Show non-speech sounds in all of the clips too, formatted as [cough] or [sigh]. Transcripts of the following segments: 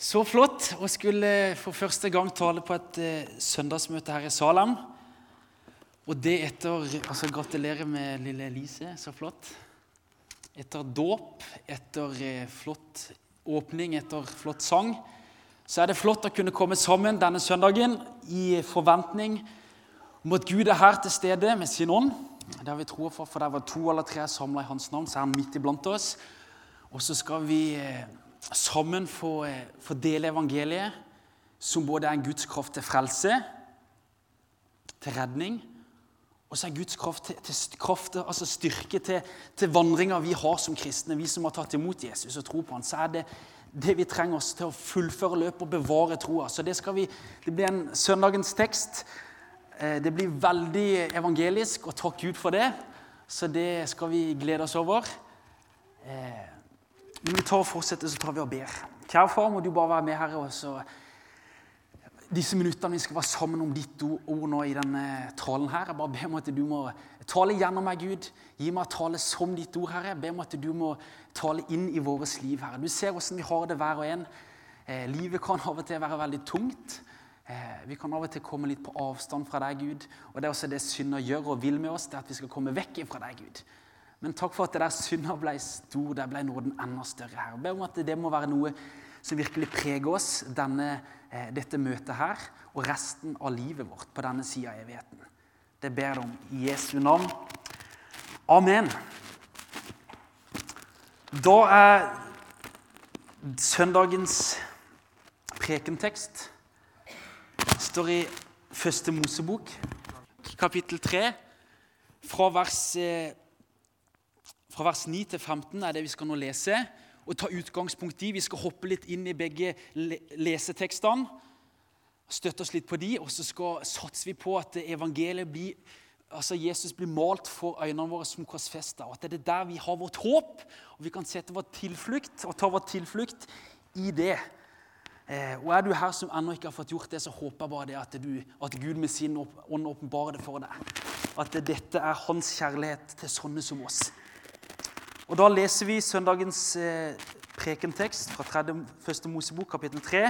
Så flott å skulle for første gang tale på et eh, søndagsmøte her i Salem. Og det etter altså Gratulerer med lille Elise. Så flott. Etter dåp, etter eh, flott åpning, etter flott sang, så er det flott å kunne komme sammen denne søndagen i forventning om at Gud er her til stede med sin ånd. Det har vi tro for, for der var to eller tre samla i hans navn, så er han midt iblant oss. Og så skal vi eh, sammen få, eh, få dele evangeliet, som både er en Guds kraft til frelse, til redning, og så er Guds kraft til, til kraft, altså styrke til, til vandringa vi har som kristne, vi som har tatt imot Jesus og tro på han, så er det det vi trenger oss til å fullføre løpet og bevare troa. Så det, vi, det blir en søndagens tekst. Eh, det blir veldig evangelisk, og takk Gud for det. Så det skal vi glede oss over. Eh, når vi tar og fortsetter, så tar vi og ber. Kjære far, må du bare være med, her. Også. Disse minuttene vi skal være sammen om ditt ord nå i denne talen her. Jeg bare ber om at du må tale gjennom meg, Gud. Gi meg tale som ditt ord, Herre. Jeg ber om at du må tale inn i vårt liv, Herre. Du ser hvordan vi har det hver og en. Eh, livet kan av og til være veldig tungt. Eh, vi kan av og til komme litt på avstand fra deg, Gud. Og det er også det synder gjør og vil med oss, det er at vi skal komme vekk fra deg, Gud. Men takk for at det der synda ble stor, der ble nåden enda større her. Jeg ber om at det må være noe som virkelig preger oss, denne, eh, dette møtet her, og resten av livet vårt på denne sida av evigheten. Det ber jeg om i Jesu navn. Amen. Da er søndagens prekentekst står i Første Mosebok, kapittel 3, fra vers eh, fra vers 9 til 15 er det vi skal nå lese og ta utgangspunkt i. Vi skal hoppe litt inn i begge lesetekstene, støtte oss litt på de, og så skal, satser vi på at evangeliet blir altså Jesus blir malt for øynene våre som korsfesta. Og at det er der vi har vårt håp, og vi kan sette vår tilflukt og ta vår tilflukt i det. Eh, og Er du her som ennå ikke har fått gjort det, så håper jeg bare det at, du, at Gud med sin ånd åpenbarer det for deg. At dette er hans kjærlighet til sånne som oss. Og Da leser vi søndagens eh, prekentekst fra 3. første Mosebok, kapittel 3.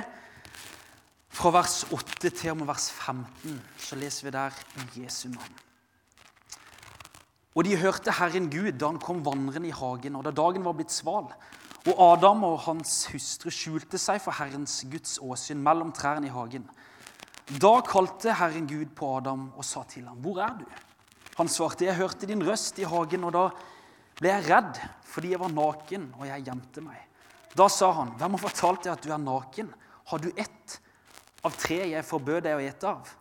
Fra vers 8 til og med vers 15 så leser vi der i Jesu navn. Og de hørte Herren Gud da han kom vandrende i hagen, og da dagen var blitt sval. Og Adam og hans hustru skjulte seg for Herrens Guds åsyn mellom trærne i hagen. Da kalte Herren Gud på Adam og sa til ham, 'Hvor er du?' Han svarte, 'Jeg hørte din røst i hagen, og da ble jeg redd fordi jeg var naken, og jeg gjemte meg. Da sa han, 'Hvem har fortalt deg at du er naken? Har du ett av tre jeg forbød deg å ete av?'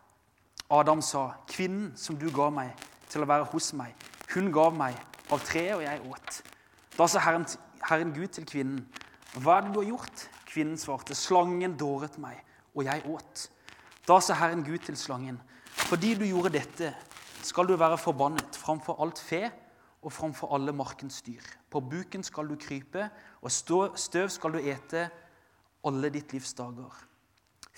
Adam sa, 'Kvinnen som du ga meg til å være hos meg, hun gav meg av treet, og jeg åt.' Da sa Herren, Herren Gud til kvinnen, 'Hva er det du har gjort?' Kvinnen svarte, 'Slangen dåret meg, og jeg åt.' Da sa Herren Gud til slangen, 'Fordi du gjorde dette, skal du være forbannet framfor alt fe' og framfor alle markens dyr. På buken skal du krype, og støv skal du ete alle ditt livs dager.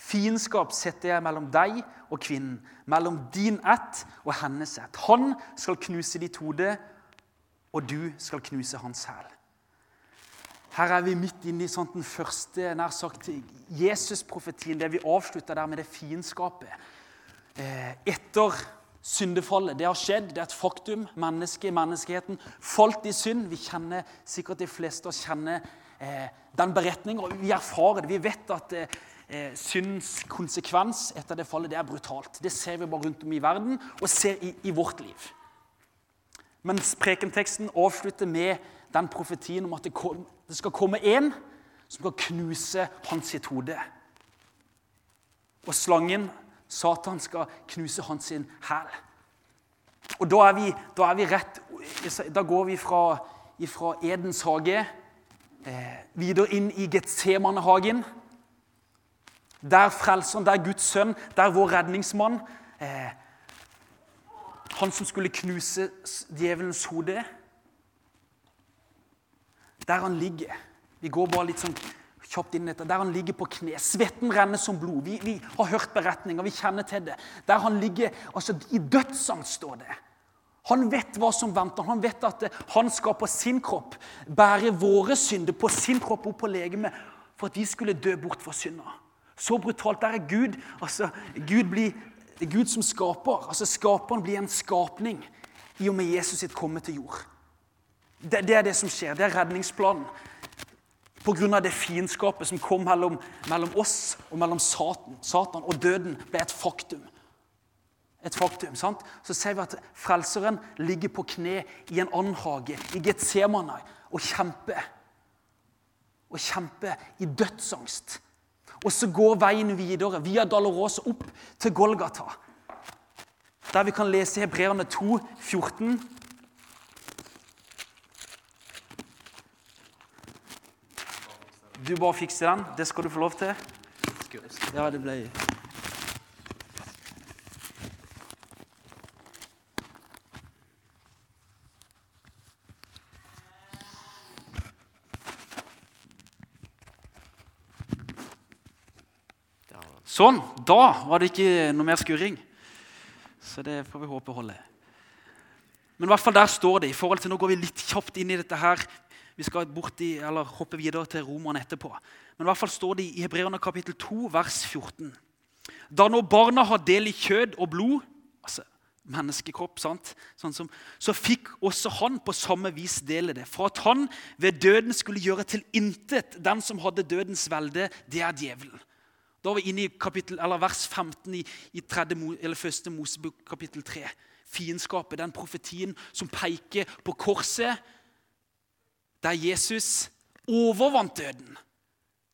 Fiendskap setter jeg mellom deg og kvinnen, mellom din ett og hennes ett. Han skal knuse ditt hode, og du skal knuse hans hæl. Her er vi midt inne i sånn den første nær sagt, Jesus-profetien, det vi avslutter der med det fiendskapet. Eh, etter Syndefallet det har skjedd, det er et faktum. Mennesket, menneskeheten falt i synd. Vi kjenner sikkert de fleste og kjenner eh, den beretningen. og Vi erfarer det. Vi vet at eh, eh, syndens konsekvens etter det fallet det er brutalt. Det ser vi bare rundt om i verden og ser i, i vårt liv. Mens prekenteksten avslutter med den profetien om at det, kom, det skal komme en som skal knuse hans sitt hode. Og slangen Satan skal knuse hans hæl. Og da er, vi, da er, vi, rett Da går vi fra, fra Edens hage eh, videre inn i Getsemanehagen. Der frelseren, der Guds sønn, der vår redningsmann eh, Han som skulle knuse djevelens hode. Der han ligger. Vi går bare litt sånn kjapt inn etter, der han ligger på kne. Svetten renner som blod. Vi, vi, har hørt beretninger, vi kjenner til det. Der han ligger altså I dødsangst står det. Han vet hva som venter. Han vet at han skal på sin kropp bære våre synder på sin kropp opp på legemet for at vi skulle dø bort fra synda. Så brutalt. Der er Gud. altså Gud blir Gud som skaper. altså Skaperen blir en skapning i og med Jesus sitt komme til jord. Det, det er det som skjer. Det er redningsplanen. Pga. det fiendskapet som kom mellom, mellom, oss og mellom Satan. Satan og døden ble et faktum. Et faktum, sant? Så ser vi at frelseren ligger på kne i en annen hage, i Getsemane, og kjemper. Og kjemper i dødsangst. Og så går veien videre via Dalarås opp til Golgata. Der vi kan lese Hebreerne 2, 14. Du bare fikser den. Det skal du få lov til. Ja, det ble Sånn. Da var det ikke noe mer skurring. Så det får vi håpe holder. Men i hvert fall der står det. i forhold til, Nå går vi litt kjapt inn i dette her. Vi skal i, eller hoppe videre til romerne etterpå. Men i hvert fall står det i Hebreerne kapittel 2, vers 14. Da når barna har del i kjød og blod, altså menneskekropp, sant? Sånn som, så fikk også han på samme vis dele det. For at han ved døden skulle gjøre til intet den som hadde dødens velde, det er djevelen. Da var vi inne i kapittel, vers 15 i, i tredje, eller første Mosebok kapittel 3. Fiendskapet, den profetien som peker på korset, der Jesus overvant døden.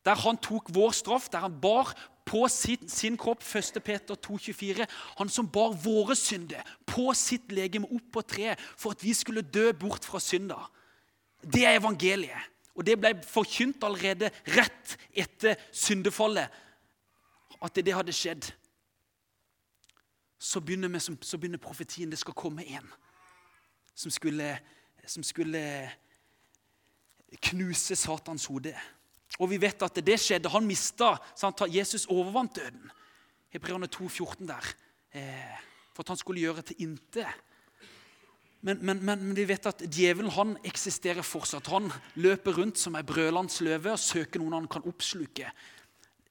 Der han tok vår straff, der han bar på sin, sin kropp 1. Peter 2,24. Han som bar våre synder på sitt legeme opp på treet for at vi skulle dø bort fra synda. Det er evangeliet. Og det ble forkynt allerede rett etter syndefallet at det hadde skjedd, så begynner, vi, så begynner profetien. Det skal komme en som skulle, som skulle knuse Satans hode. Og vi vet at det skjedde. Han mista Jesus overvant døden. Hebreerne 2, 14 der. Eh, for at han skulle gjøre til intet. Men, men, men, vi vet at djevelen han eksisterer fortsatt. Han løper rundt som ei brølende løve og søker noen han kan oppsluke.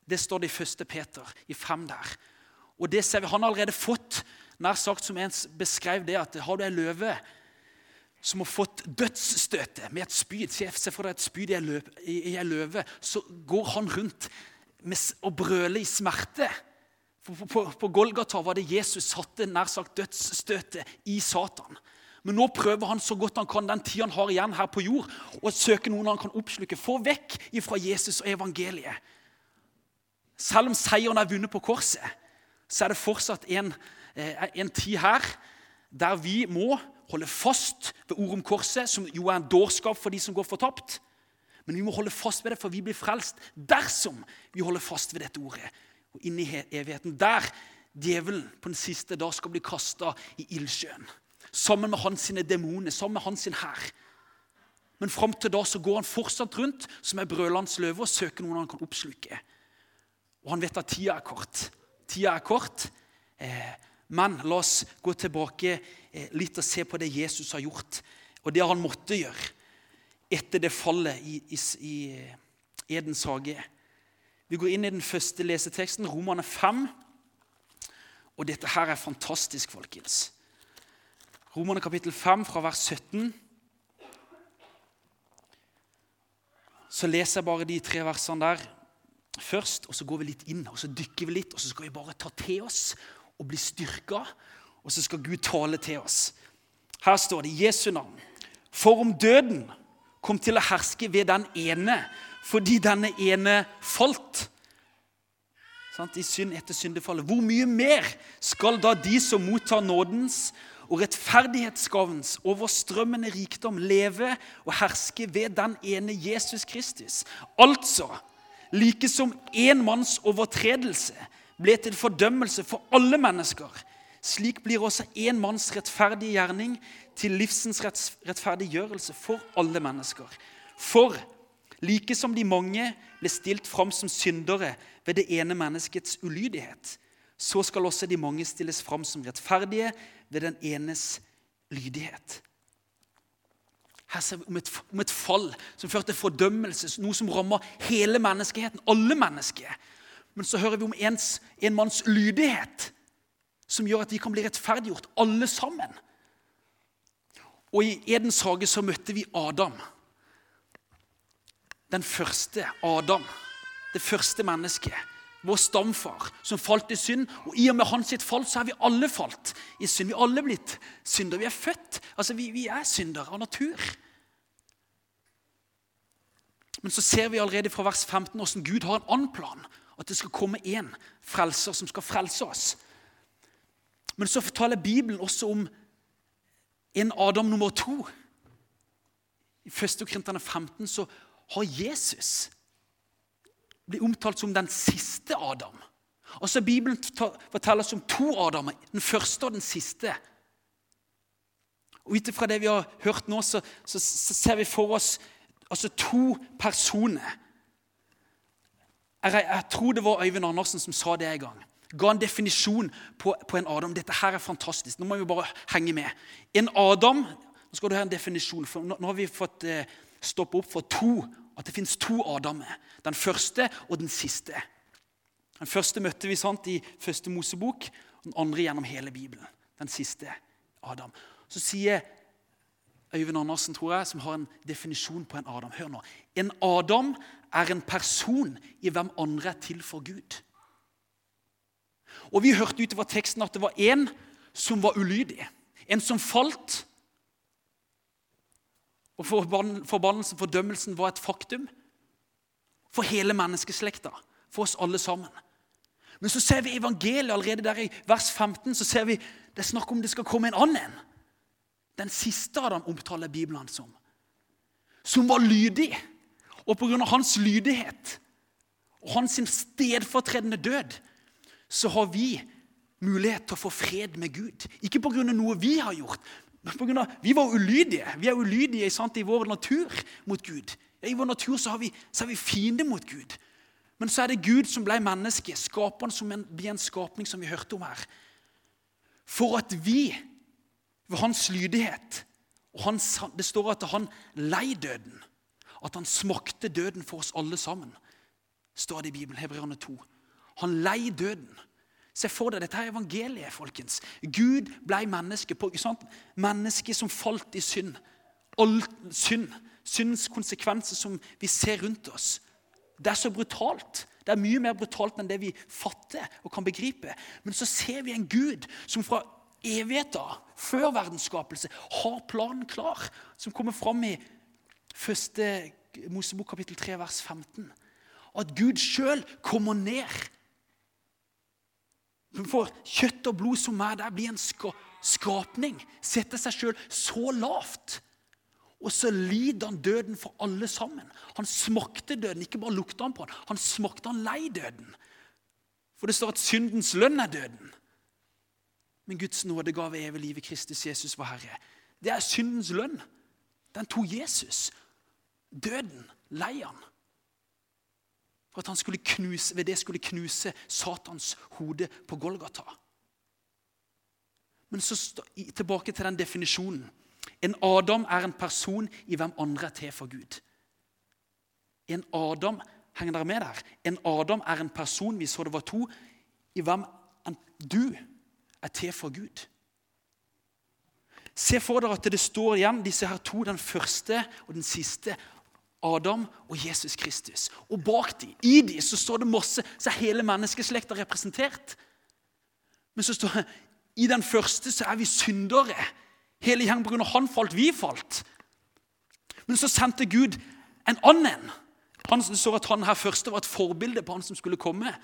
Det står det i 1. Peter, i 5 der. Og det ser vi, Han har allerede fått, nær sagt som en beskrev det, at har du ei løve som har fått dødsstøtet med et spyd Se for deg et spyd i ei løve. Så går han rundt med, og brøler i smerte. På, på, på Golgata var det Jesus satte nær sagt dødsstøtet i Satan. Men nå prøver han så godt han kan den tida han har igjen her på jord, å søke noen han kan oppsluke. Få vekk ifra Jesus og evangeliet. Selv om seieren er vunnet på korset, så er det fortsatt en, eh, en tid her der vi må holde fast ved ordet om korset, som jo er en dårskap for de som går fortapt. Men vi må holde fast ved det, for vi blir frelst dersom vi holder fast ved dette ordet. Og inn i evigheten. Der djevelen på den siste dag skal bli kasta i ildsjøen. Sammen med hans sine demoner, sammen med hans hær. Men fram til da så går han fortsatt rundt som ei brølende løve og søker noen han kan oppsluke. Og han vet at tida er kort. Tida er kort. Eh, men la oss gå tilbake eh, litt og se på det Jesus har gjort, og det han måtte gjøre etter det fallet i, i, i eh, Edens hage. Vi går inn i den første leseteksten, Romane 5. Og dette her er fantastisk, folkens. Romane kapittel 5, fra vers 17. Så leser jeg bare de tre versene der først, og så går vi litt inn og så dykker vi litt, og så skal vi bare ta til oss og bli styrka. Og så skal Gud tale til oss. Her står det Jesu navn. For om døden kom til å herske ved den ene fordi denne ene falt sant, i synd etter syndefallet, hvor mye mer skal da de som mottar nådens og rettferdighetsgavens overstrømmende rikdom leve og herske ved den ene Jesus Kristus? Altså like som én manns overtredelse ble til fordømmelse for alle mennesker, slik blir også én manns rettferdige gjerning til livsens rettferdiggjørelse for alle mennesker. For like som de mange ble stilt fram som syndere ved det ene menneskets ulydighet, så skal også de mange stilles fram som rettferdige ved den enes lydighet. Her ser vi om et, om et fall som førte til fordømmelse, noe som rammer hele menneskeheten, alle mennesker. Men så hører vi om ens, en manns lydighet, som gjør at vi kan bli rettferdiggjort, alle sammen. Og i Edens hage så møtte vi Adam. Den første Adam. Det første mennesket. Vår stamfar som falt i synd. Og i og med hans sitt fall så er vi alle falt i synd. Vi er alle blitt syndere. Vi er født. Altså, vi, vi er syndere av natur. Men så ser vi allerede fra vers 15 hvordan Gud har en annen plan. At det skal komme én frelser som skal frelse oss. Men så fortaler Bibelen også om en Adam nummer to. I 1. Korinterne 15 så har Jesus blitt omtalt som den siste Adam. Altså Bibelen forteller oss om to Adamer, den første og den siste. Og Ut ifra det vi har hørt nå, så, så, så ser vi for oss altså to personer. Jeg, jeg, tror det var Øyvind Andersen som sa det en gang. Ga en definisjon på, på en Adam. Dette her er fantastisk. Nå må vi bare henge med. En Adam Nå skal du ha en definisjon. for Nå, nå har vi fått eh, stoppe opp for to, at det fins to Adamer. Den første og den siste. Den første møtte vi sant, i første Mosebok, den andre gjennom hele Bibelen. Den siste Adam. Så sier Øyvind Andersen, tror jeg, som har en definisjon på en Adam. Hør nå. En Adam er en person i hvem andre er til for Gud. Og Vi hørte utover teksten at det var en som var ulydig. En som falt. Og Forbannelsen, fordømmelsen, var et faktum for hele menneskeslekta. For oss alle sammen. Men så ser vi evangeliet allerede der i vers 15. så ser vi Det er snakk om det skal komme en annen. Den siste av dem omtaler Bibelen som. Som var lydig. Og pga. hans lydighet og hans stedfortredende død så har vi mulighet til å få fred med Gud. Ikke pga. noe vi har gjort. men på grunn av, Vi var ulydige. Vi er ulydige sant, i vår natur mot Gud. I vår natur så, har vi, er vi fiender mot Gud. Men så er det Gud som ble menneske, skaperen som blir en skapning, som vi hørte om her. For at vi ved hans lydighet. Og hans, det står at han lei døden. At han smakte døden for oss alle sammen. står det i Bibelen, Hebreerne 2. Han lei døden. Se for deg, Dette er evangeliet, folkens. Gud ble menneske. På, menneske som falt i synd. All synd. Syndens konsekvenser som vi ser rundt oss. Det er så brutalt. Det er mye mer brutalt enn det vi fatter og kan begripe. Men så ser vi en Gud som fra evigheta, før verdensskapelse, har planen klar, som kommer fram i første Mosebok kapittel 3, vers 15. At Gud sjøl kommer ned. For kjøtt og blod som er der, blir en skapning. Setter seg sjøl så lavt. Og så lider han døden for alle sammen. Han smakte døden. Ikke bare lukta han på den, han smakte han lei døden. For det står at syndens lønn er døden. Men Guds nådegave evig liv i Kristus Jesus vår Herre. Det er syndens lønn. Den tok Jesus. Døden lei. For at han skulle knuse, ved det skulle knuse Satans hode på Golgata. Men så tilbake til den definisjonen. En Adam er en person i hvem andre er til for Gud. En Adam henger dere med der? En Adam er en person vi så det var to, i hvem du er til for Gud. Se for dere at det står igjen disse her to, den første og den siste. Adam og Jesus Kristus. Og bak dem, i dem, så står det masse, så er hele menneskeslekta representert. Men så står det i den første så er vi syndere. Hele gjengen pga. han falt, vi falt. Men så sendte Gud en annen. Han så at han her første var et forbilde på han som skulle komme.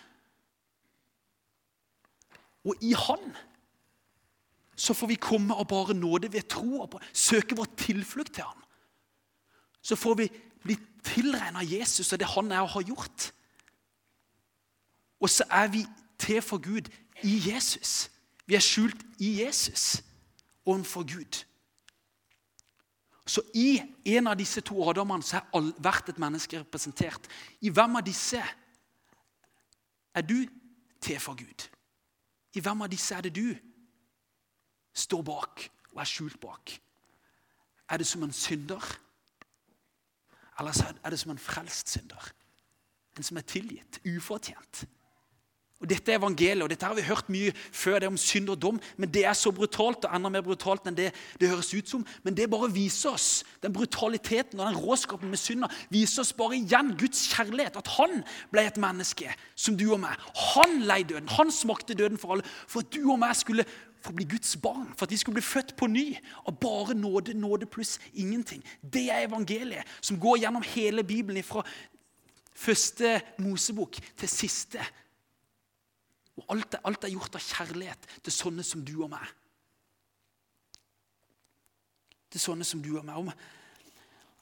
Og i han så får vi komme og bare nåde ved tro og søke vår tilflukt til han. Så får vi bli tilregna Jesus og det han er og har gjort. Og så er vi til for Gud i Jesus. Vi er skjult i Jesus overfor Gud. Så i en av disse to Adamene så er hvert et menneske representert. I hvem av disse er du til for Gud? I hvem av disse er det du står bak og er skjult bak? Er det som en synder? Eller så er det som en frelst synder? En som er tilgitt, ufortjent. Og Dette er evangeliet, og dette har vi hørt mye før, det er om synd og dom. Men det er så brutalt og enda mer brutalt enn det det høres ut som. Men det bare viser oss den brutaliteten og den råskapen med synda. Viser oss bare igjen Guds kjærlighet. At han ble et menneske som du og meg. Han lei døden. Han smakte døden for alle. For at du og meg skulle få bli Guds barn. For at vi skulle bli født på ny. Og bare nåde, nåde pluss ingenting. Det er evangeliet som går gjennom hele Bibelen. fra første Mosebok til siste og alt er, alt er gjort av kjærlighet til sånne som du og meg. Til sånne som du og meg.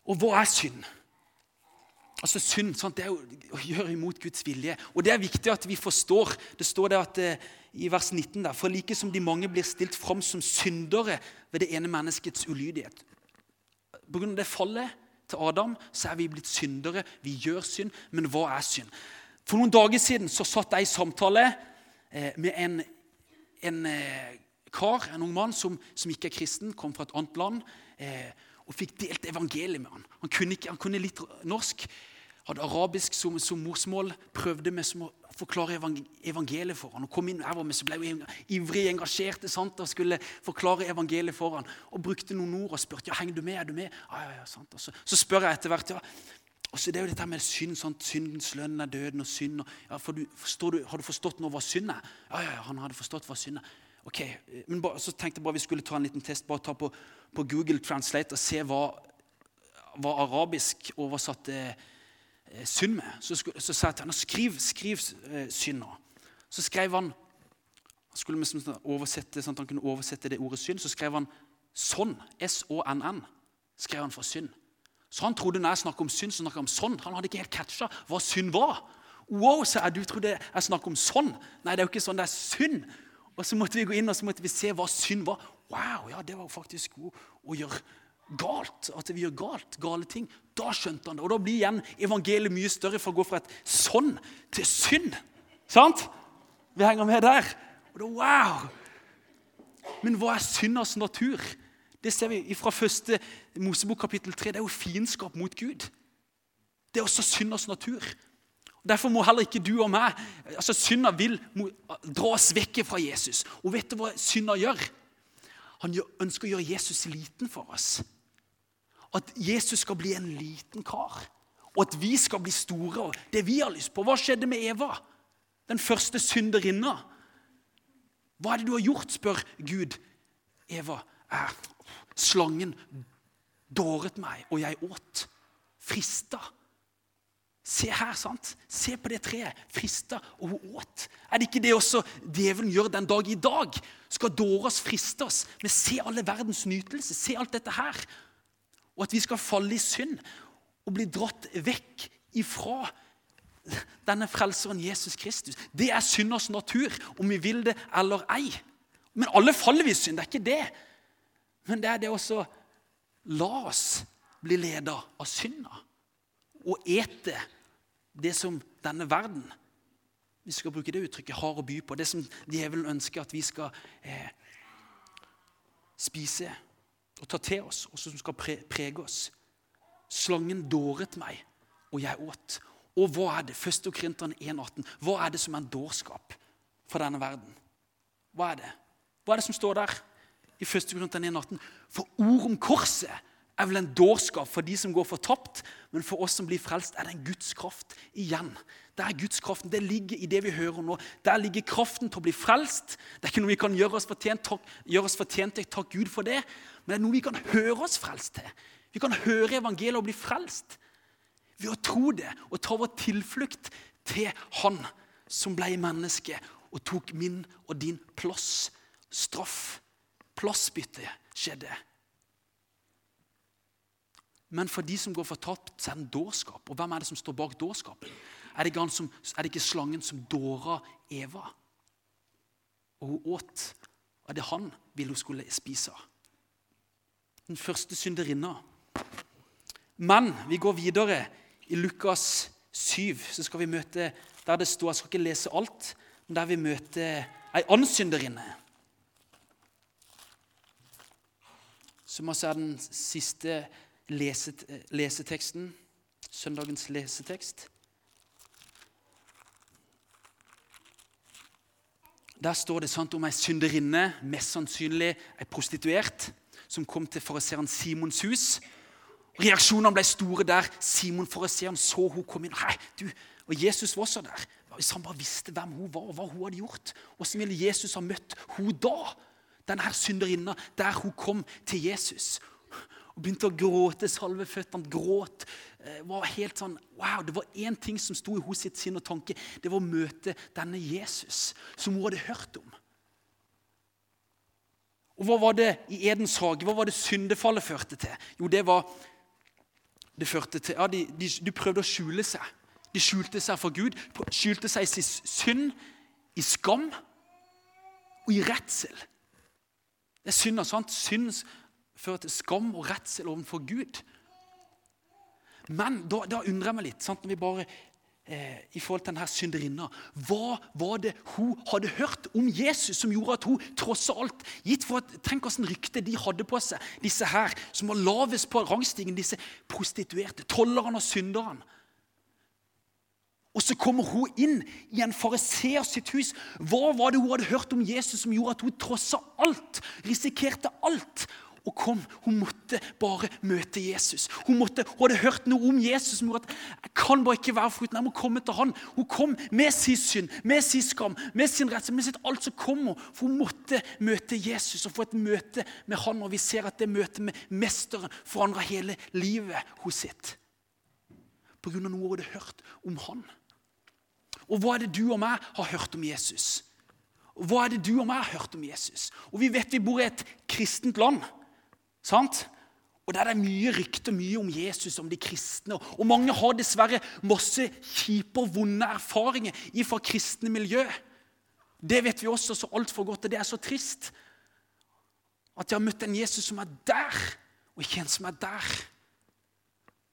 Og hva er synd? Altså Synd sant, det er jo å gjøre imot Guds vilje. Og Det er viktig at vi forstår. Det står det at eh, i vers 19 der, For like som de mange blir stilt fram som syndere ved det ene menneskets ulydighet. På grunn av det fallet til Adam så er vi blitt syndere. Vi gjør synd. Men hva er synd? For noen dager siden så satt jeg i samtale Eh, med en, en eh, kar, en ung mann som, som, ikke er kristen, kom fra et annet land, eh, og fikk delt evangeliet med han. Han kunne, ikke, han kunne litt norsk, hadde arabisk som, som morsmål, prøvde med å forklare evangeliet for han. Og kom inn her så ble vi ivrig engasjert sant, og skulle forklare evangeliet for han. Og brukte noen ord og spurte ja, henger du med. er du med? Ja, ja, ja, sant. Og så, så spør jeg etter hvert ja, og så det er jo dette med synd. Sant? Syndens lønn er døden og synd. Og, ja, du, du, har du forstått nå hva synd er? Ja, ja, ja, han hadde forstått hva synd er. Ok, men ba, Så tenkte jeg bare vi skulle ta en liten test. bare ta på, på Google Translate og se hva, hva arabisk oversatte eh, synd med. Så, så sa jeg til ham skriv, skriv eh, synd nå. Så skrev han skulle liksom oversette, sånn at han kunne oversette det ordet synd. Så skrev han sånn. S-O-N-N. skrev han for synd. Så han trodde når jeg snakket om synd, så snakket jeg om sånn. Han hadde ikke helt catcha hva synd var. Wow, sa jeg, du trodde jeg snakket om sånn. Nei, det er jo ikke sånn, det er synd. Og så måtte vi gå inn og så måtte vi se hva synd var. Wow, ja, det var jo faktisk god å gjøre galt. At vi gjør galt, gale ting. Da skjønte han det. Og da blir igjen evangeliet mye større for å gå fra et sånn til synd. Sant? Vi henger med der. Og da, wow! Men hva er syndens natur? Det ser vi fra første Mosebok kapittel 3. Det er jo fiendskap mot Gud. Det er også synders natur. Derfor må heller ikke du og meg altså Synda vil dra oss vekk fra Jesus. Og vet du hva synda gjør? Han ønsker å gjøre Jesus liten for oss. At Jesus skal bli en liten kar. Og at vi skal bli store. Det vi har lyst på. Hva skjedde med Eva? Den første synderinna. Hva er det du har gjort, spør Gud. Eva, eh, Slangen dåret meg, og jeg åt. Frista. Se her, sant? Se på det treet. Frista, og hun åt. Er det ikke det også djevelen gjør den dag i dag? Skal dåre oss, friste oss. Men se alle verdens nytelse. Se alt dette her. Og at vi skal falle i synd og bli dratt vekk ifra denne frelseren Jesus Kristus. Det er synders natur, om vi vil det eller ei. Men alle faller vi i synd. Det er ikke det. Men det er det også La oss bli leda av synda og ete det som denne verden vi skal bruke det uttrykket, har å by på. Det som djevelen ønsker at vi skal eh, spise og ta til oss, og som skal pre prege oss. Slangen dåret meg, og jeg åt. Og hva er det? 1. Korinterne 1,18. Hva er det som er en dårskap for denne verden? Hva er det? Hva er det som står der? i 1. Korinther 1,18. For ord om korset er vel en dårskap for de som går fortapt, men for oss som blir frelst, er det en Guds kraft igjen. Det er Guds kraften, det ligger i det vi hører nå. Der ligger kraften til å bli frelst. Det er ikke noe vi kan gjøre oss fortjent, takk, gjøre oss fortjent til. Takk Gud for det. Men det er noe vi kan høre oss frelst til. Vi kan høre evangeliet og bli frelst ved å tro det og ta vår tilflukt til Han som ble menneske og tok min og din plass. Straff Plassbytte skjedde. Men for de som går fortapt, så er det dårskap. Og hvem er det som står bak dårskapen? Er det, som, er det ikke slangen som dåra Eva? Og hun åt. Er det han ville hun skulle spise? Den første synderinna. Men vi går videre. I Lukas 7 så skal vi møte der det står Jeg skal ikke lese alt, men der vi møter ei annen synderinne som også er den siste leset, leseteksten, søndagens lesetekst. Der står det sant om ei synderinne, mest sannsynlig ei prostituert, som kom til fariseeren Simons hus. Reaksjonene ble store der. Simon fariseeren så hun kom inn. Hei, du, og Jesus var også der. Hvis han bare visste hvem hun var, og hva hun hadde gjort, hvordan ville Jesus ha møtt hun da? Denne synderinna, der hun kom til Jesus og begynte å gråte. Salve føttene, gråt. Eh, var helt sånn, wow, Det var én ting som sto i hos sitt sinn og tanke. Det var å møte denne Jesus som hun hadde hørt om. Og Hva var det i Edens hage? Hva var det syndefallet førte til? Jo, det var det førte til, ja, de, de, de prøvde å skjule seg. De skjulte seg for Gud, skjulte seg i sin synd, i skam og i redsel. Det er synd, sant? Synd fører til skam og redsel overfor Gud. Men da, da undrer jeg meg litt, sant? når vi bare eh, i forhold til denne synderinna. Hva var det hun hadde hørt om Jesus som gjorde at hun tross alt gitt for at, Tenk hvilket rykte de hadde på seg, disse her som var lavest på rangstigen, disse prostituerte, tollerne og synderne. Og så kommer hun inn i en fariseer sitt hus. Hva var det hun hadde hørt om Jesus som gjorde at hun trossa alt, risikerte alt, og kom. Hun måtte bare møte Jesus. Hun, måtte, hun hadde hørt noe om Jesus men hun at jeg kan bare ikke være foruten. Jeg må komme til han. Hun kom med sin synd, med sin skam, med sin redsel, med sitt alt som kommer. For hun måtte møte Jesus og få et møte med han. Og vi ser at det møtet med mesteren forandra hele livet hos sitt. På grunn av noe hun hadde hørt om han. Og hva er det du og meg har hørt om Jesus? Hva er det du og meg har hørt om Jesus? Og Vi vet vi bor i et kristent land. Sant? Og Der er det mye rykter mye om Jesus, om de kristne. Og mange har dessverre masse kjipe og vonde erfaringer fra kristne miljø. Det vet vi også så altfor godt, og det er så trist. At de har møtt en Jesus som er der, og ikke en som er der.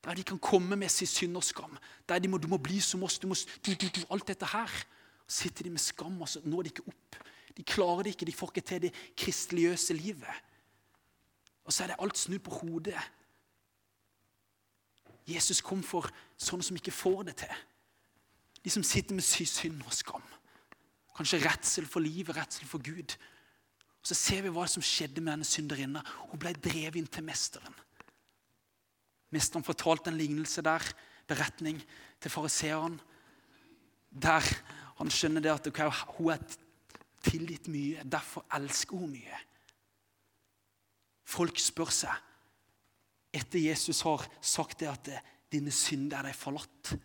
Der de kan komme med sin synd og skam. Der de må, du må bli som oss. Du må, du, du, alt dette her. Så sitter de med skam, og så når de ikke opp. De klarer det ikke, de får ikke til det kristeligøse livet. Og så er det alt snudd på hodet. Jesus kom for sånne som ikke får det til. De som sitter med synd og skam. Kanskje redsel for livet, redsel for Gud. Og Så ser vi hva som skjedde med denne synderinna. Hun ble drevet inn til mesteren. Mesteren fortalte en lignelse der, beretning til fariseeren, der han skjønner det at okay, hun er tilgitt mye, derfor elsker hun mye. Folk spør seg, etter Jesus har sagt det at dine synder er deg forlatt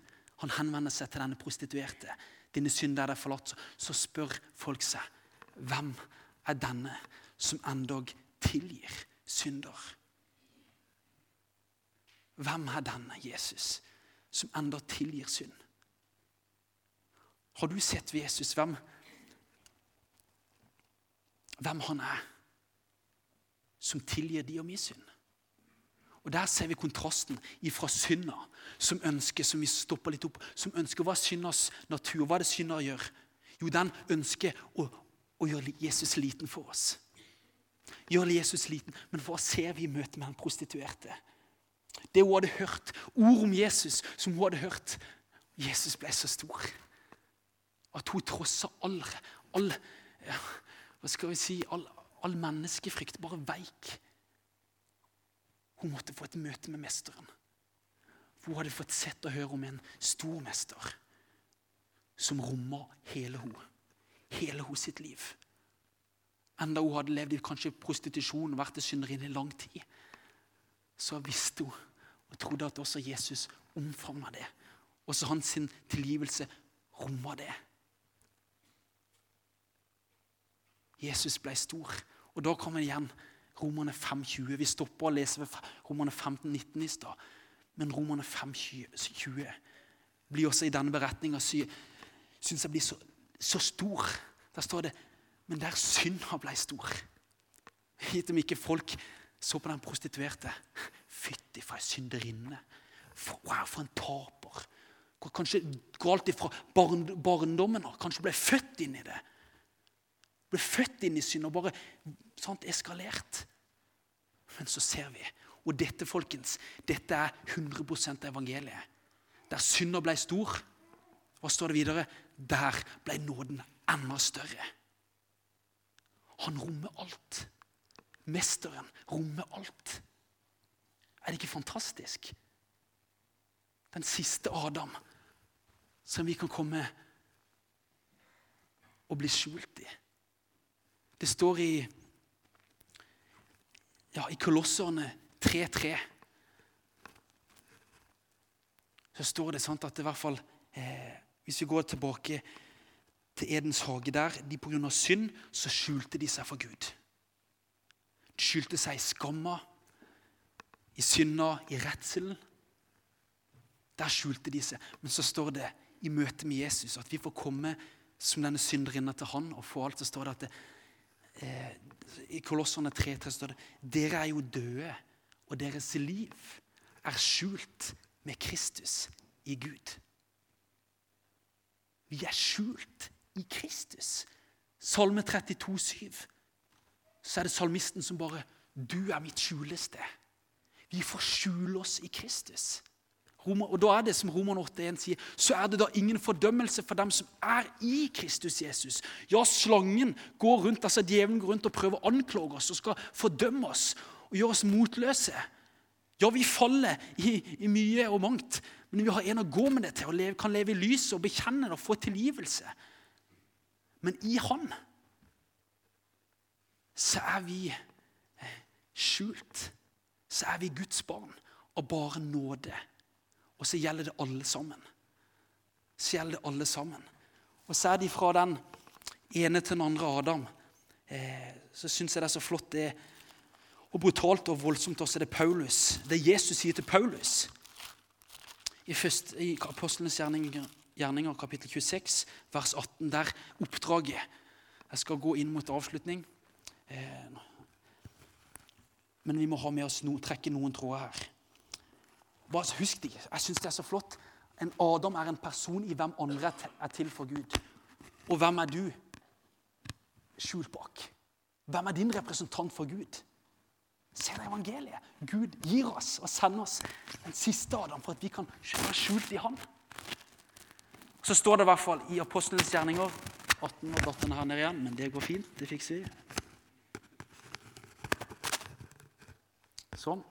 Han henvender seg til denne prostituerte. Dine synder er deg forlatt. Så spør folk seg, hvem er denne som endog tilgir synder? Hvem er denne Jesus som enda tilgir synd? Har du sett ved Jesus hvem, hvem han er? Som tilgir de og min synd. Og Der ser vi kontrasten ifra synda, som ønsker som vi stopper litt opp, som ønsker hva er syndas natur. Hva er det synda gjør? Jo, den ønsker å, å gjøre Jesus liten for oss. Gjøre Jesus liten. Men hva ser vi i møte med den prostituerte? Det hun hadde hørt, ord om Jesus som hun hadde hørt. Jesus ble så stor at hun trossa all, all ja, hva skal vi si, all, all menneskefrykt, bare veik. Hun måtte få et møte med mesteren. Hun hadde fått sett og høre om en stor mester som rommer hele hun. Hele hun sitt liv. Enda hun hadde levd i kanskje prostitusjon og vært synderinne i lang tid, så visste hun og trodde at også Jesus omfavna det. Også hans tilgivelse romma det. Jesus ble stor. Og Da kommer igjen Romerne 5,20. Vi stopper å lese ved Romerne 15,19 i stad. Men Romerne 5,20 blir også i denne beretninga syns jeg blir så, så, stor. Der står det Men der synda ble stor. Gitt om ikke folk så på den prostituerte. Fytti for ei synderinne. For, wow, for en taper. Kanskje galt ifra barn, barndommen av. Kanskje ble født inn i det ble født inn i synd og bare sant, eskalert. Men så ser vi, og dette folkens, dette er 100% evangeliet. Der synda ble stor, hva står det videre? Der ble nåden enda større. Han rommer alt. Mesteren rommer alt. Er det ikke fantastisk? Den siste Adam som vi kan komme og bli skjult i. Det står i, ja, i Kolosserne 3.3 så står det sant at det i hvert fall eh, Hvis vi går tilbake til Edens hage der de Pga. synd så skjulte de seg for Gud. De skjulte seg i skamma, i synda, i redselen. Der skjulte de seg. Men så står det i møte med Jesus at vi får komme som denne synderinna til han og få alt. Så står det at det, eh, I Kolosserne 3, står det dere er jo døde, og deres liv er skjult med Kristus i Gud. Vi er skjult i Kristus. Salme 32, 7. Så er det salmisten som bare Du er mitt skjulested. Vi får skjule oss i Kristus. Og da er det som Roman 8,1 sier, så er det da ingen fordømmelse for dem som er i Kristus Jesus. Ja, slangen går rundt, altså djevelen går rundt og prøver å anklage oss og skal fordømme oss og gjøre oss motløse. Ja, vi faller i, i, mye og mangt, men vi har en å gå med det til og leve, kan leve i lyset og bekjenne det og få tilgivelse. Men i Han så er vi eh, skjult. Så er vi Guds barn og bare nåde. Og så gjelder det alle sammen. Så gjelder det alle sammen. Og så er de fra den ene til den andre Adam. Eh, så syns jeg det er så flott det er og brutalt og voldsomt også det Paulus, det Jesus sier til Paulus. I, først, i Apostlenes gjerninger, gjerninger, kapittel 26, vers 18, der oppdraget Jeg skal gå inn mot avslutning. Eh, men vi må ha med oss no, trekke noen tråder her. Bare Husk det. Jeg syns det er så flott. En Adam er en person i hvem andre er til for Gud. Og hvem er du skjult bak? Hvem er din representant for Gud? Se det evangeliet. Gud gir oss og sender oss den siste Adam for at vi kan være skjult i Han. Så står det i hvert fall i Apostlenes gjerninger 18 og datteren her nede igjen, men det går fint. Det fikser vi. Sånn.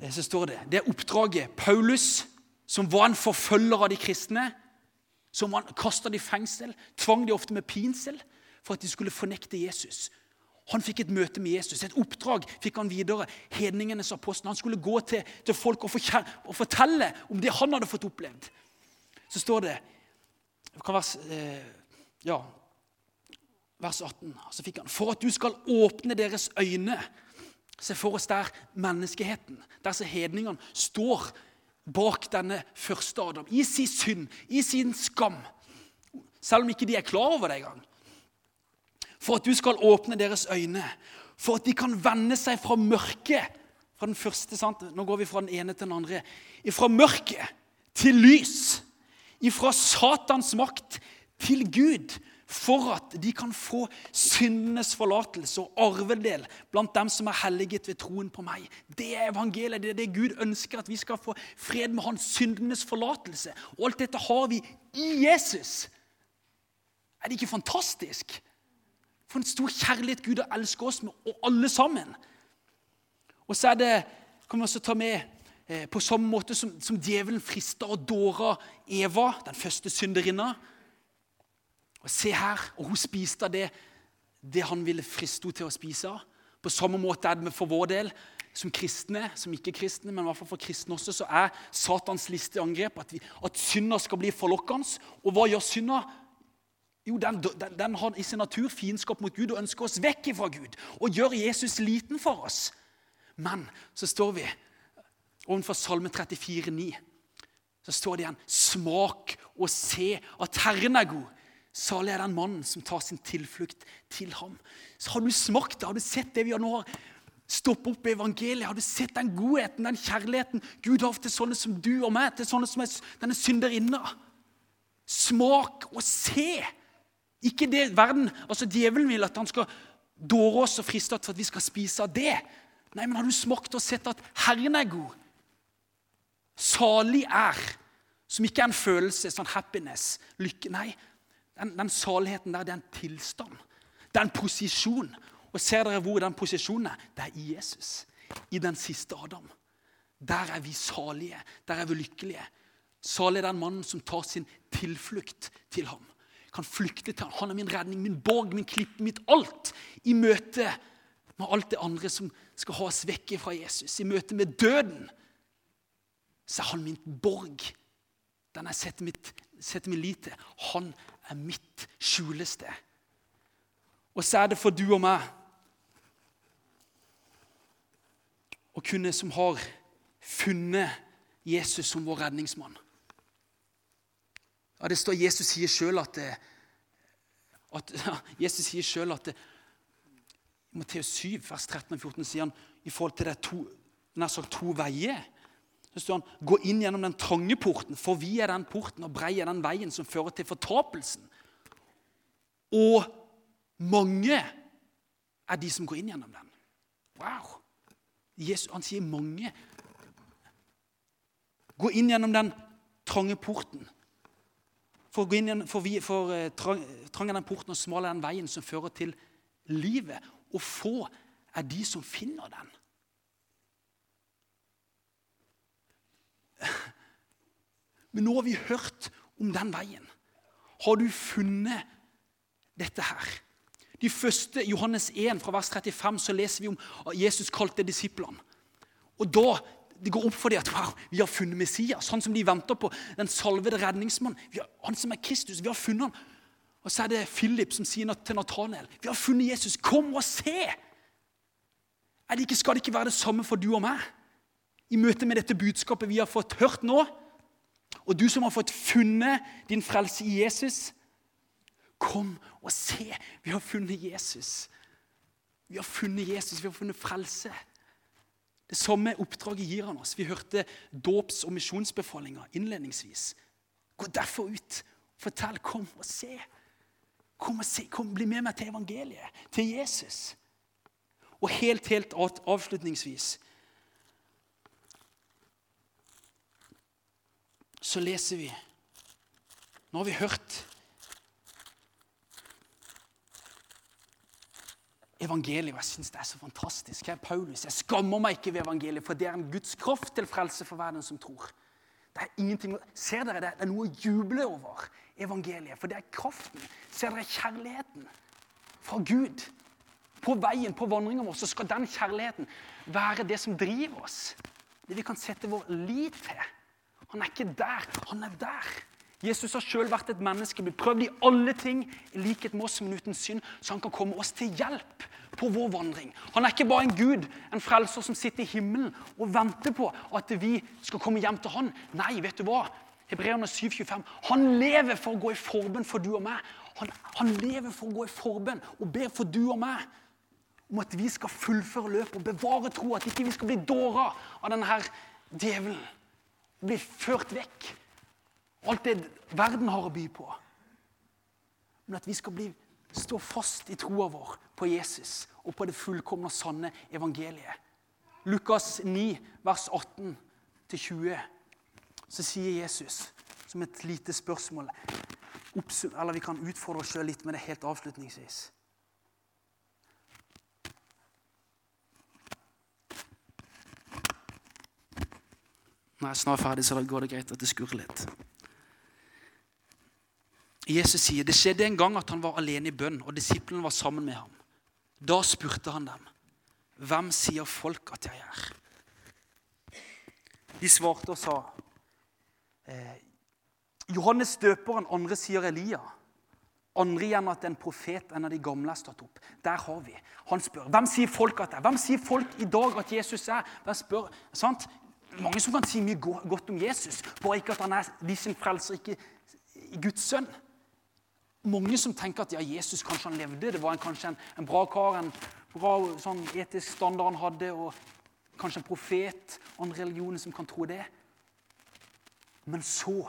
Eh, så står det Det er oppdraget Paulus, som var en forfølger av de kristne, som kasta de i fengsel, tvang de ofte med pinsel for at de skulle fornekte Jesus. Han fikk et møte med Jesus. Et oppdrag fikk han videre. Hedningenes apostel. Han skulle gå til, til folk og, og, fortelle om det han hadde fått opplevd. Så står det vers, eh, ja, vers 18. Så fikk han For at du skal åpne deres øyne. Se for oss der menneskeheten, der som hedningene står bak denne første Adam. I sin synd, i sin skam. Selv om ikke de er klar over det engang for at du skal åpne deres øyne, for at de kan vende seg fra mørket fra den første, sant? Nå går vi fra den ene til den andre. Fra mørket til lys. Fra Satans makt til Gud. For at de kan få syndenes forlatelse og arvedel blant dem som er helliget ved troen på meg. Det er evangeliet. Det er det Gud ønsker, at vi skal få fred med hans syndenes forlatelse. Og alt dette har vi i Jesus. Er det ikke fantastisk? For en stor kjærlighet Gud har elsket oss med, og alle sammen. Og så er det, kan vi også ta med eh, På samme måte som, som djevelen frista og dåra Eva, den første synderinna. Og Se her, og hun spiste av det, det han ville friste henne til å spise. av. På samme måte er det for vår del. Som kristne, som ikke-kristne, men i hvert fall for kristne også, så er Satans liste angrep at, vi, at synda skal bli forlokkende. Og hva gjør synda? Jo, den, den, den, har i sin natur fiendskap mot Gud og ønsker oss vekk fra Gud og gjør Jesus liten for oss. Men så står vi overfor Salme 34, 9. Så står det igjen Smak og se at Herren er god. Salig er den mannen som tar sin tilflukt til ham. Så Har du smakt det? Har du sett det vi nå har stoppet opp i evangeliet? Har du sett den godheten, den kjærligheten Gud har til sånne som du og meg? Til sånne som er denne synderinna? Smak og se ikke det verden, altså Djevelen vil at han skal dåre oss og friste oss for at vi skal spise av det. Nei, men har du smakt og sett at Herren er god? Salig er, som ikke er en følelse, sånn happiness, lykke Nei, den, den saligheten der, det er en tilstand. Det er en posisjon. Og ser dere hvor den posisjonen er? Det er i Jesus. I den siste Adam. Der er vi salige. Der er vi lykkelige. Salig er den mannen som tar sin tilflukt til ham. Kan flykte til ham. Han er min redning, min borg, min klippe, mitt alt. I møte med alt det andre som skal ha oss vekk fra Jesus. I møte med døden så er han min borg. Den jeg setter, setter min lit til. Han er mitt skjulested. Og så er det for du og meg å kunne som har funnet Jesus som vår redningsmann. Ja, Det står Jesus sier sjøl at, at ja, Jesus sier selv at i Matteus 7, vers 13 og 14 sier han i forhold til det to, nær sagt to veier. Så står han, Gå inn gjennom den trange porten, for vi er den porten, og brei er den veien som fører til fortapelsen. Og mange er de som går inn gjennom den. Wow! Jesus, han sier mange. Gå inn gjennom den trange porten. For, gå inn, for, vi, for uh, trang, trang er den porten og smal er den veien som fører til livet. Og få er de som finner den. [laughs] Men nå har vi hørt om den veien. Har du funnet dette her? De første, Johannes 1, fra vers 35, så leser vi om at Jesus kalte disiplene. Og da det går opp for dem at wow, vi har funnet Messias, han som de venter på. Den salvede redningsmann. han som er Kristus. Vi har funnet han. Og så er det Philip som sier til Nathanael vi har funnet Jesus. Kom og se! Det ikke, skal det ikke være det samme for du og meg? I møte med dette budskapet vi har fått hørt nå, og du som har fått funnet din frelse i Jesus, kom og se. Vi har funnet Jesus. Vi har funnet Jesus, vi har funnet frelse. Det samme oppdraget gir han oss. Vi hørte dåps- og misjonsbefalinger innledningsvis. Gå derfor ut. Fortell. Kom og se. Kom og se. Kom, Bli med meg til evangeliet, til Jesus. Og helt, helt avslutningsvis så leser vi Nå har vi hørt evangeliet. Jeg syns det er så fantastisk. Jeg er Paulus. Jeg skammer meg ikke ved evangeliet, for det er en Guds kraft til frelse for verden som tror. Det er ingenting, Ser dere det? Det er noe å juble over evangeliet, for det er kraften. Ser dere kjærligheten fra Gud? På veien, på vandringen vår, så skal den kjærligheten være det som driver oss. Det vi kan sette vår lit til. Han er ikke der, han er der. Jesus har sjøl vært et menneske, blitt prøvd i alle ting, i likhet med oss, men uten synd, så han kan komme oss til hjelp på vår vandring. Han er ikke bare en gud, en frelser som sitter i himmelen og venter på at vi skal komme hjem til han. Nei, vet du hva? Hebreerne 7,25. Han lever for å gå i forbønn for du og meg. Han, han, lever for å gå i forbønn og ber for du og meg om at vi skal fullføre løpet og bevare tro, at ikke vi skal bli dåra av denne her djevelen. Bli ført vekk. Alt det verden har å by på. Men at vi skal bli, stå fast i troa vår på Jesus og på det fullkomne og sanne evangeliet. Lukas 9, vers 18-20, så sier Jesus som et lite spørsmål Eller vi kan utfordre oss sjøl litt med det helt avslutningsvis. Nå er jeg snart ferdig, så går det greit at det skurrer litt. Jesus sier det skjedde en gang at han var alene i bønn, og disiplene var sammen med ham. Da spurte han dem, 'Hvem sier folk at jeg er?' De svarte og sa, eh, 'Johannes døperen, andre sier Elia.' Andre igjen at en profet, en av de gamle, er stått opp. Der har vi. Han spør hvem sier folk at jeg er. Hvem sier folk i dag at Jesus er? Hvem spør, sant? Mange som kan si mye godt om Jesus, bare ikke at han er de sin frelser, ikke Guds sønn mange som tenker at ja, Jesus kanskje han levde. Det var en, kanskje en, en, bra kar, en bra sånn etisk standard han hadde, og kanskje en profet. Andre religioner som kan tro det. Men så,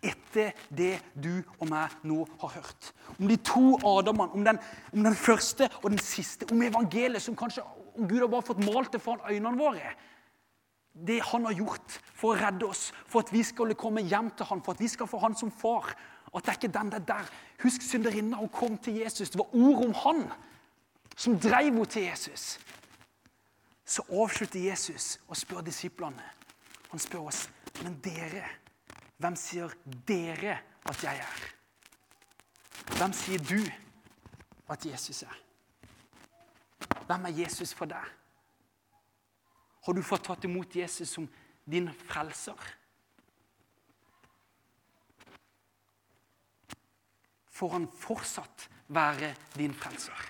etter det du og meg nå har hørt, om de to Adamene, om den, om den første og den siste, om evangeliet som kanskje om Gud har bare fått malt det foran øynene våre. Det han har gjort for å redde oss, for at vi skal komme hjem til han, for at vi skal få han som far. At det er ikke den der, der. Husk synderinna hun kom til Jesus. Det var ord om han som drev henne til Jesus. Så avslutter Jesus og spør disiplene. Han spør oss, men dere, hvem sier dere at jeg er? Hvem sier du at Jesus er? Hvem er Jesus for deg? Har du fått tatt imot Jesus som din frelser? Får han fortsatt være din frelser?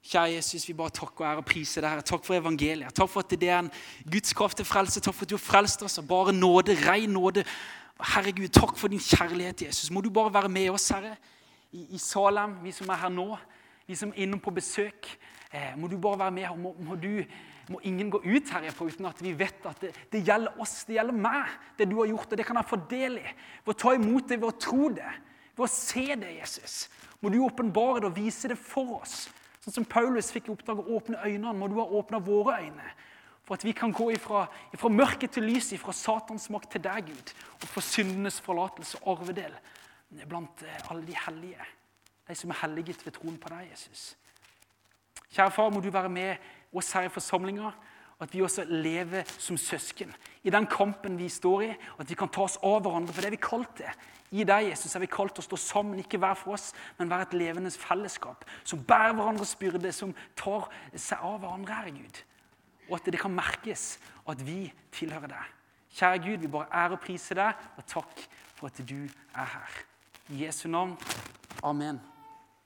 Kjære Jesus, vi bare takker og ærer og priser deg. Takk for evangeliet. Takk for at det er en Guds kraft til frelse. Takk for at du har frelst oss av bare nåde, ren nåde. Herregud, takk for din kjærlighet, Jesus. Må du bare være med oss, Herre, i, i Salem, vi som er her nå, vi som er innom på besøk. Eh, må du bare være med her. Må, må, du, må ingen gå ut herfra uten at vi vet at det, det, gjelder oss, det gjelder meg, det du har gjort. Og det kan jeg få del i. Ved å ta imot det, ved å tro det, ved å se det, Jesus. Må du åpenbare det og vise det for oss. Sånn som Paulus fikk i oppdrag å åpne øynene, må du ha åpna våre øyne. For at vi kan gå ifra, ifra mørket til lys, ifra Satans makt til deg, Gud. Og få syndenes forlatelse og arvedel blant eh, alle de hellige. De som er helliget ved troen på deg, Jesus. Kjære far, må du være med oss her i forsamlinga. At vi også lever som søsken i den kampen vi står i. At vi kan ta oss av hverandre, for det er vi kalt det. I deg, Jesus, er vi kalt til å stå sammen, ikke hver for oss, men være et levende fellesskap. Som bærer hverandres byrde, som tar seg av hverandre, Herre Gud. Og at det kan merkes at vi tilhører deg. Kjære Gud, vi bare ære og priser deg, og takk for at du er her. I Jesu navn. Amen.